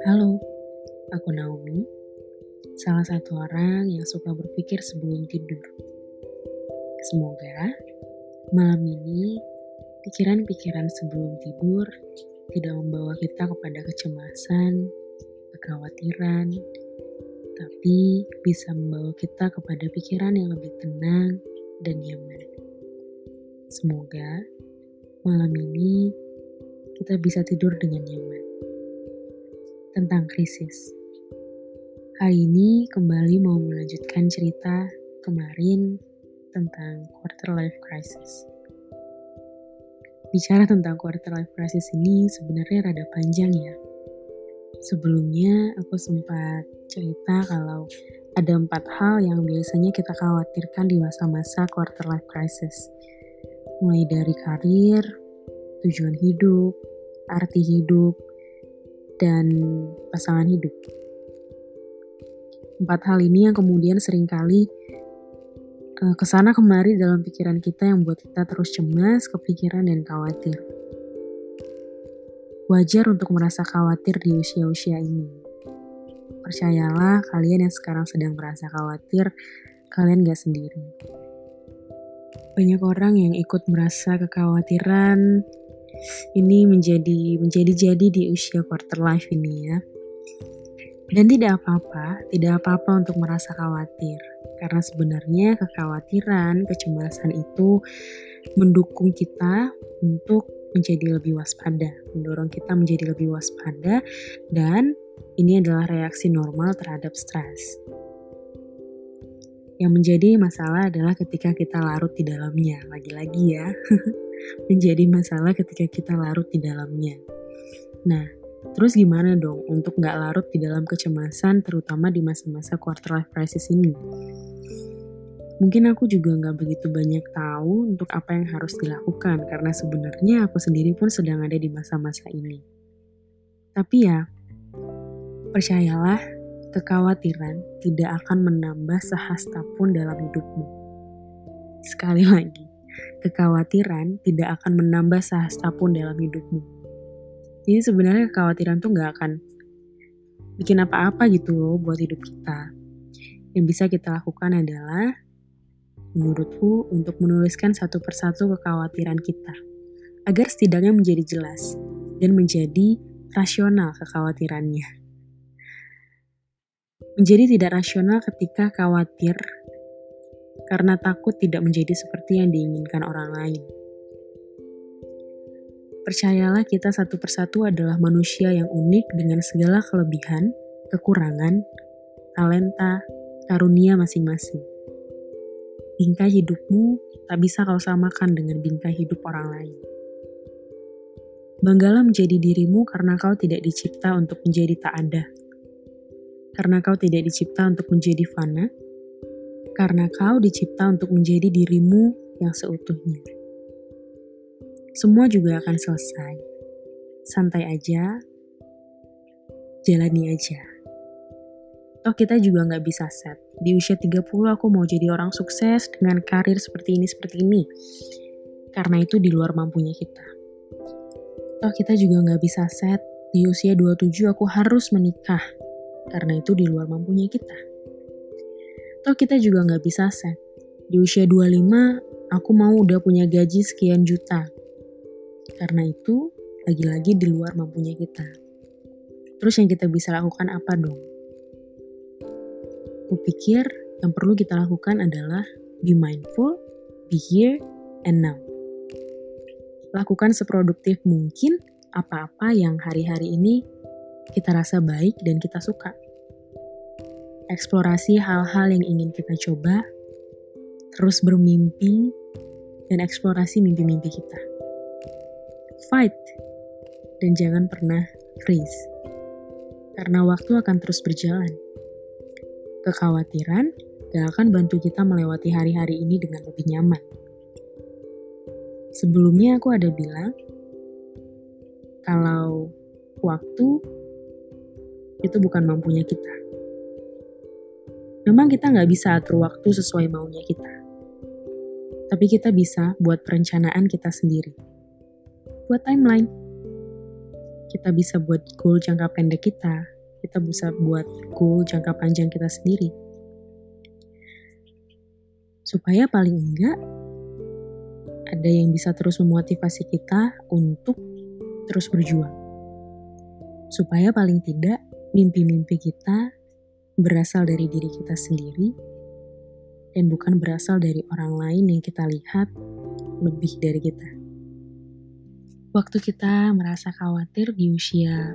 Halo, aku Naomi, salah satu orang yang suka berpikir sebelum tidur. Semoga malam ini pikiran-pikiran sebelum tidur tidak membawa kita kepada kecemasan, kekhawatiran, tapi bisa membawa kita kepada pikiran yang lebih tenang dan nyaman. Semoga malam ini kita bisa tidur dengan nyaman tentang krisis. Hari ini kembali mau melanjutkan cerita kemarin tentang quarter life crisis. Bicara tentang quarter life crisis ini sebenarnya rada panjang ya. Sebelumnya aku sempat cerita kalau ada empat hal yang biasanya kita khawatirkan di masa-masa quarter life crisis. Mulai dari karir, tujuan hidup, arti hidup, dan pasangan hidup. Empat hal ini yang kemudian sering kali uh, ke sana kemari dalam pikiran kita yang buat kita terus cemas, kepikiran, dan khawatir. Wajar untuk merasa khawatir di usia-usia ini. Percayalah, kalian yang sekarang sedang merasa khawatir, kalian gak sendiri. Banyak orang yang ikut merasa kekhawatiran, ini menjadi menjadi-jadi di usia quarter life ini ya. Dan tidak apa-apa, tidak apa-apa untuk merasa khawatir. Karena sebenarnya kekhawatiran, kecemasan itu mendukung kita untuk menjadi lebih waspada, mendorong kita menjadi lebih waspada dan ini adalah reaksi normal terhadap stres. Yang menjadi masalah adalah ketika kita larut di dalamnya, lagi-lagi ya. menjadi masalah ketika kita larut di dalamnya. Nah, terus gimana dong untuk nggak larut di dalam kecemasan terutama di masa-masa quarter life crisis ini? Mungkin aku juga nggak begitu banyak tahu untuk apa yang harus dilakukan karena sebenarnya aku sendiri pun sedang ada di masa-masa ini. Tapi ya, percayalah, kekhawatiran tidak akan menambah sehasta pun dalam hidupmu. Sekali lagi, kekhawatiran tidak akan menambah sehasta pun dalam hidupmu. Jadi sebenarnya kekhawatiran tuh gak akan bikin apa-apa gitu loh buat hidup kita. Yang bisa kita lakukan adalah, menurutku, untuk menuliskan satu persatu kekhawatiran kita. Agar setidaknya menjadi jelas dan menjadi rasional kekhawatirannya. Menjadi tidak rasional ketika khawatir karena takut tidak menjadi seperti yang diinginkan orang lain. Percayalah kita satu persatu adalah manusia yang unik dengan segala kelebihan, kekurangan, talenta, karunia masing-masing. Bingkai hidupmu tak bisa kau samakan dengan bingkai hidup orang lain. Banggalah menjadi dirimu karena kau tidak dicipta untuk menjadi tak ada. Karena kau tidak dicipta untuk menjadi fana, karena kau dicipta untuk menjadi dirimu yang seutuhnya. Semua juga akan selesai. Santai aja, jalani aja. Toh kita juga nggak bisa set. Di usia 30 aku mau jadi orang sukses dengan karir seperti ini, seperti ini. Karena itu di luar mampunya kita. Toh kita juga nggak bisa set. Di usia 27 aku harus menikah. Karena itu di luar mampunya kita. Toh kita juga nggak bisa set. Di usia 25, aku mau udah punya gaji sekian juta. Karena itu, lagi-lagi di luar mampunya kita. Terus yang kita bisa lakukan apa dong? Kupikir yang perlu kita lakukan adalah be mindful, be here, and now. Lakukan seproduktif mungkin apa-apa yang hari-hari ini kita rasa baik dan kita suka eksplorasi hal-hal yang ingin kita coba, terus bermimpi, dan eksplorasi mimpi-mimpi kita. Fight, dan jangan pernah freeze. Karena waktu akan terus berjalan. Kekhawatiran gak akan bantu kita melewati hari-hari ini dengan lebih nyaman. Sebelumnya aku ada bilang, kalau waktu itu bukan mampunya kita. Memang kita nggak bisa atur waktu sesuai maunya kita. Tapi kita bisa buat perencanaan kita sendiri. Buat timeline. kita bisa buat goal jangka pendek kita, kita bisa buat goal jangka panjang kita sendiri. Supaya paling enggak ada yang bisa terus memotivasi kita untuk terus berjuang. Supaya paling tidak mimpi-mimpi kita berasal dari diri kita sendiri dan bukan berasal dari orang lain yang kita lihat lebih dari kita. Waktu kita merasa khawatir di usia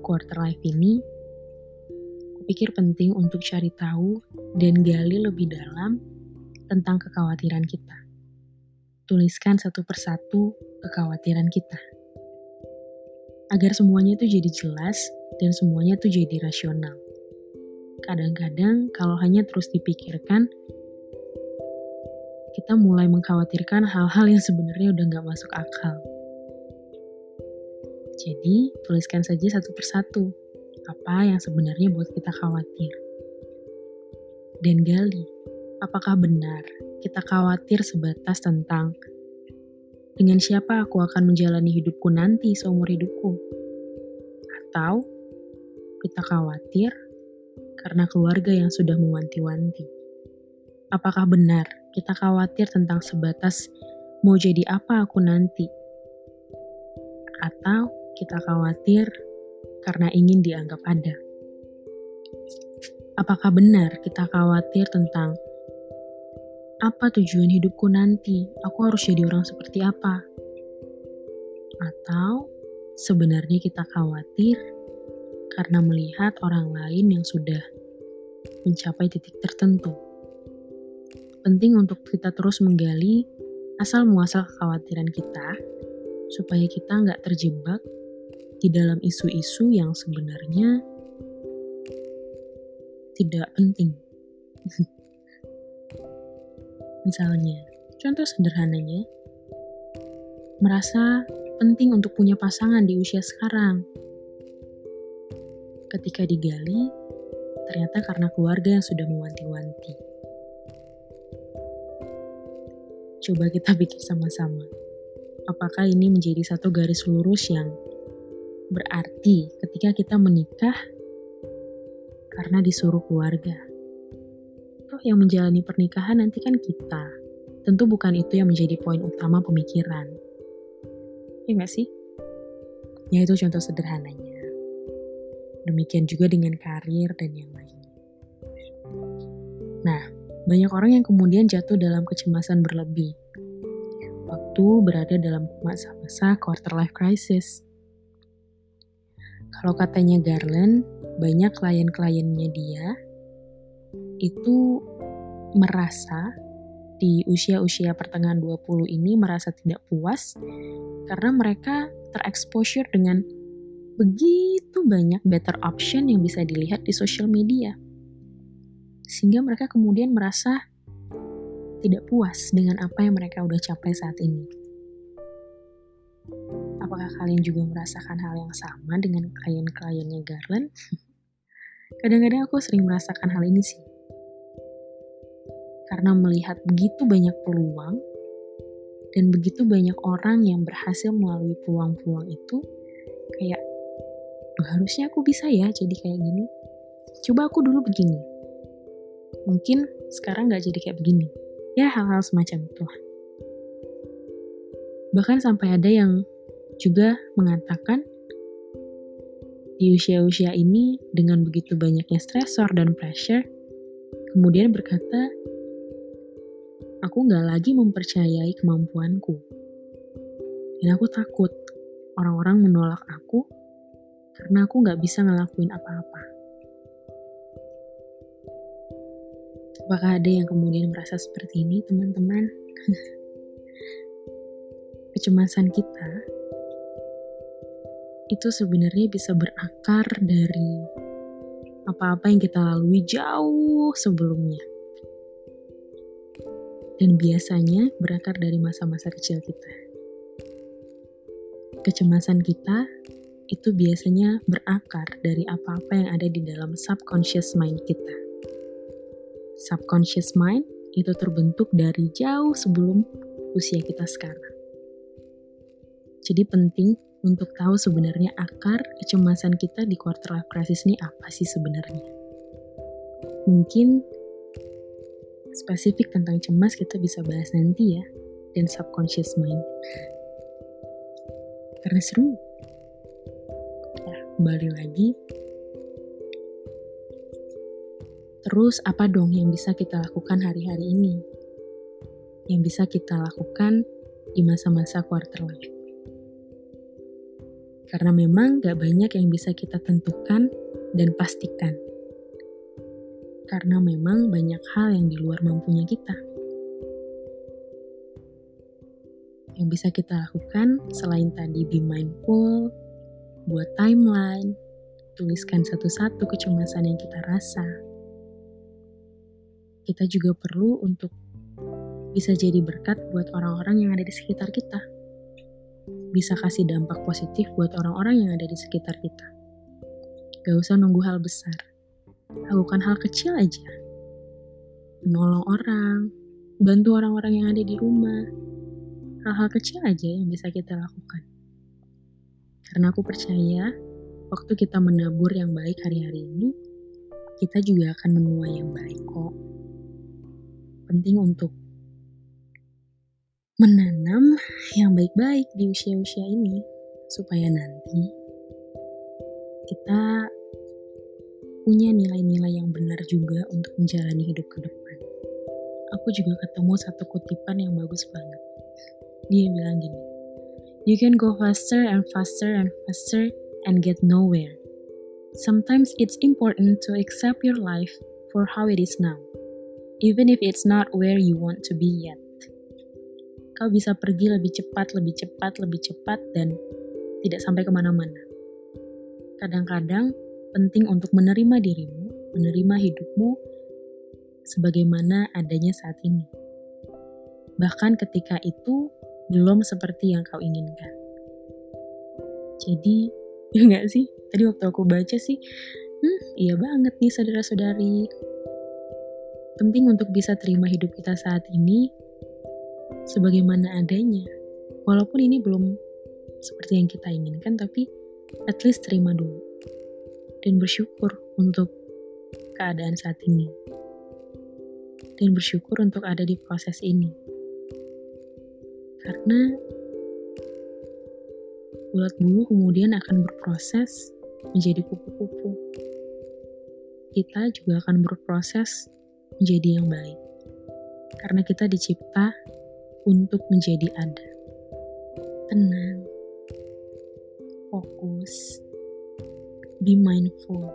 quarter life ini, kupikir penting untuk cari tahu dan gali lebih dalam tentang kekhawatiran kita. Tuliskan satu persatu kekhawatiran kita. Agar semuanya itu jadi jelas dan semuanya itu jadi rasional. Kadang-kadang kalau hanya terus dipikirkan, kita mulai mengkhawatirkan hal-hal yang sebenarnya udah gak masuk akal. Jadi, tuliskan saja satu persatu apa yang sebenarnya buat kita khawatir. Dan gali, apakah benar kita khawatir sebatas tentang dengan siapa aku akan menjalani hidupku nanti seumur hidupku? Atau kita khawatir karena keluarga yang sudah mewanti-wanti. Apakah benar kita khawatir tentang sebatas mau jadi apa aku nanti? Atau kita khawatir karena ingin dianggap ada. Apakah benar kita khawatir tentang apa tujuan hidupku nanti? Aku harus jadi orang seperti apa? Atau sebenarnya kita khawatir karena melihat orang lain yang sudah mencapai titik tertentu. Penting untuk kita terus menggali asal muasal kekhawatiran kita supaya kita nggak terjebak di dalam isu-isu yang sebenarnya tidak penting. Misalnya, contoh sederhananya, merasa penting untuk punya pasangan di usia sekarang. Ketika digali, ternyata karena keluarga yang sudah mewanti-wanti. Coba kita pikir sama-sama, apakah ini menjadi satu garis lurus yang Berarti ketika kita menikah karena disuruh keluarga. Toh yang menjalani pernikahan nanti kan kita. Tentu bukan itu yang menjadi poin utama pemikiran. Ya nggak sih? Ya itu contoh sederhananya. Demikian juga dengan karir dan yang lainnya. Nah, banyak orang yang kemudian jatuh dalam kecemasan berlebih waktu berada dalam masa-masa quarter life crisis. Kalau katanya Garland, banyak klien-kliennya dia itu merasa di usia-usia pertengahan 20 ini merasa tidak puas karena mereka terexposure dengan begitu banyak better option yang bisa dilihat di social media. Sehingga mereka kemudian merasa tidak puas dengan apa yang mereka udah capai saat ini. Apakah kalian juga merasakan hal yang sama dengan klien-kliennya Garland? Kadang-kadang aku sering merasakan hal ini sih. Karena melihat begitu banyak peluang dan begitu banyak orang yang berhasil melalui peluang-peluang itu, kayak, harusnya aku bisa ya jadi kayak gini. Coba aku dulu begini. Mungkin sekarang gak jadi kayak begini. Ya hal-hal semacam itu. Bahkan sampai ada yang juga mengatakan di usia-usia ini dengan begitu banyaknya stresor dan pressure, kemudian berkata, aku nggak lagi mempercayai kemampuanku. Dan aku takut orang-orang menolak aku karena aku nggak bisa ngelakuin apa-apa. Apakah ada yang kemudian merasa seperti ini, teman-teman? Kecemasan kita itu sebenarnya bisa berakar dari apa-apa yang kita lalui jauh sebelumnya. Dan biasanya berakar dari masa-masa kecil kita. Kecemasan kita itu biasanya berakar dari apa-apa yang ada di dalam subconscious mind kita. Subconscious mind itu terbentuk dari jauh sebelum usia kita sekarang. Jadi penting untuk tahu sebenarnya akar kecemasan kita di quarter life crisis ini apa sih sebenarnya. Mungkin spesifik tentang cemas kita bisa bahas nanti ya, dan subconscious mind. Karena seru. Kembali lagi. Terus apa dong yang bisa kita lakukan hari-hari ini? Yang bisa kita lakukan di masa-masa quarter life. Karena memang gak banyak yang bisa kita tentukan dan pastikan. Karena memang banyak hal yang di luar mampunya kita. Yang bisa kita lakukan selain tadi be mindful, buat timeline, tuliskan satu-satu kecemasan yang kita rasa. Kita juga perlu untuk bisa jadi berkat buat orang-orang yang ada di sekitar kita bisa kasih dampak positif buat orang-orang yang ada di sekitar kita. Gak usah nunggu hal besar. Lakukan hal kecil aja. Menolong orang, bantu orang-orang yang ada di rumah. Hal-hal kecil aja yang bisa kita lakukan. Karena aku percaya, waktu kita menabur yang baik hari-hari ini, kita juga akan menuai yang baik kok. Penting untuk menanam yang baik-baik di usia-usia ini supaya nanti kita punya nilai-nilai yang benar juga untuk menjalani hidup ke depan. Aku juga ketemu satu kutipan yang bagus banget. Dia bilang gini, You can go faster and faster and faster and get nowhere. Sometimes it's important to accept your life for how it is now, even if it's not where you want to be yet kau bisa pergi lebih cepat, lebih cepat, lebih cepat, dan tidak sampai ke mana-mana. Kadang-kadang penting untuk menerima dirimu, menerima hidupmu sebagaimana adanya saat ini. Bahkan ketika itu belum seperti yang kau inginkan. Jadi, ya sih? Tadi waktu aku baca sih, hmm, iya banget nih saudara-saudari. Penting untuk bisa terima hidup kita saat ini sebagaimana adanya. Walaupun ini belum seperti yang kita inginkan, tapi at least terima dulu. Dan bersyukur untuk keadaan saat ini. Dan bersyukur untuk ada di proses ini. Karena ulat bulu kemudian akan berproses menjadi kupu-kupu. Kita juga akan berproses menjadi yang baik. Karena kita dicipta untuk menjadi ada. Tenang, fokus, be mindful.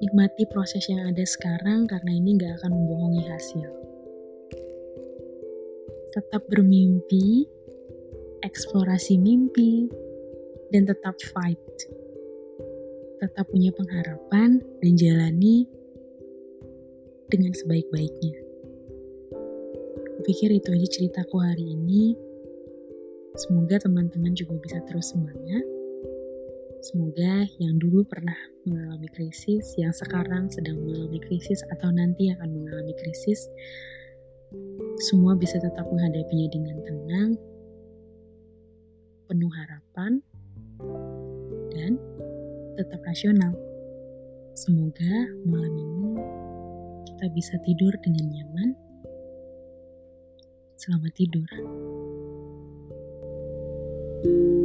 Nikmati proses yang ada sekarang karena ini gak akan membohongi hasil. Tetap bermimpi, eksplorasi mimpi, dan tetap fight. Tetap punya pengharapan dan jalani dengan sebaik-baiknya pikir itu aja ceritaku hari ini. Semoga teman-teman juga bisa terus semangat. Semoga yang dulu pernah mengalami krisis, yang sekarang sedang mengalami krisis, atau nanti akan mengalami krisis, semua bisa tetap menghadapinya dengan tenang, penuh harapan, dan tetap rasional. Semoga malam ini kita bisa tidur dengan nyaman. Selamat tidur. thank you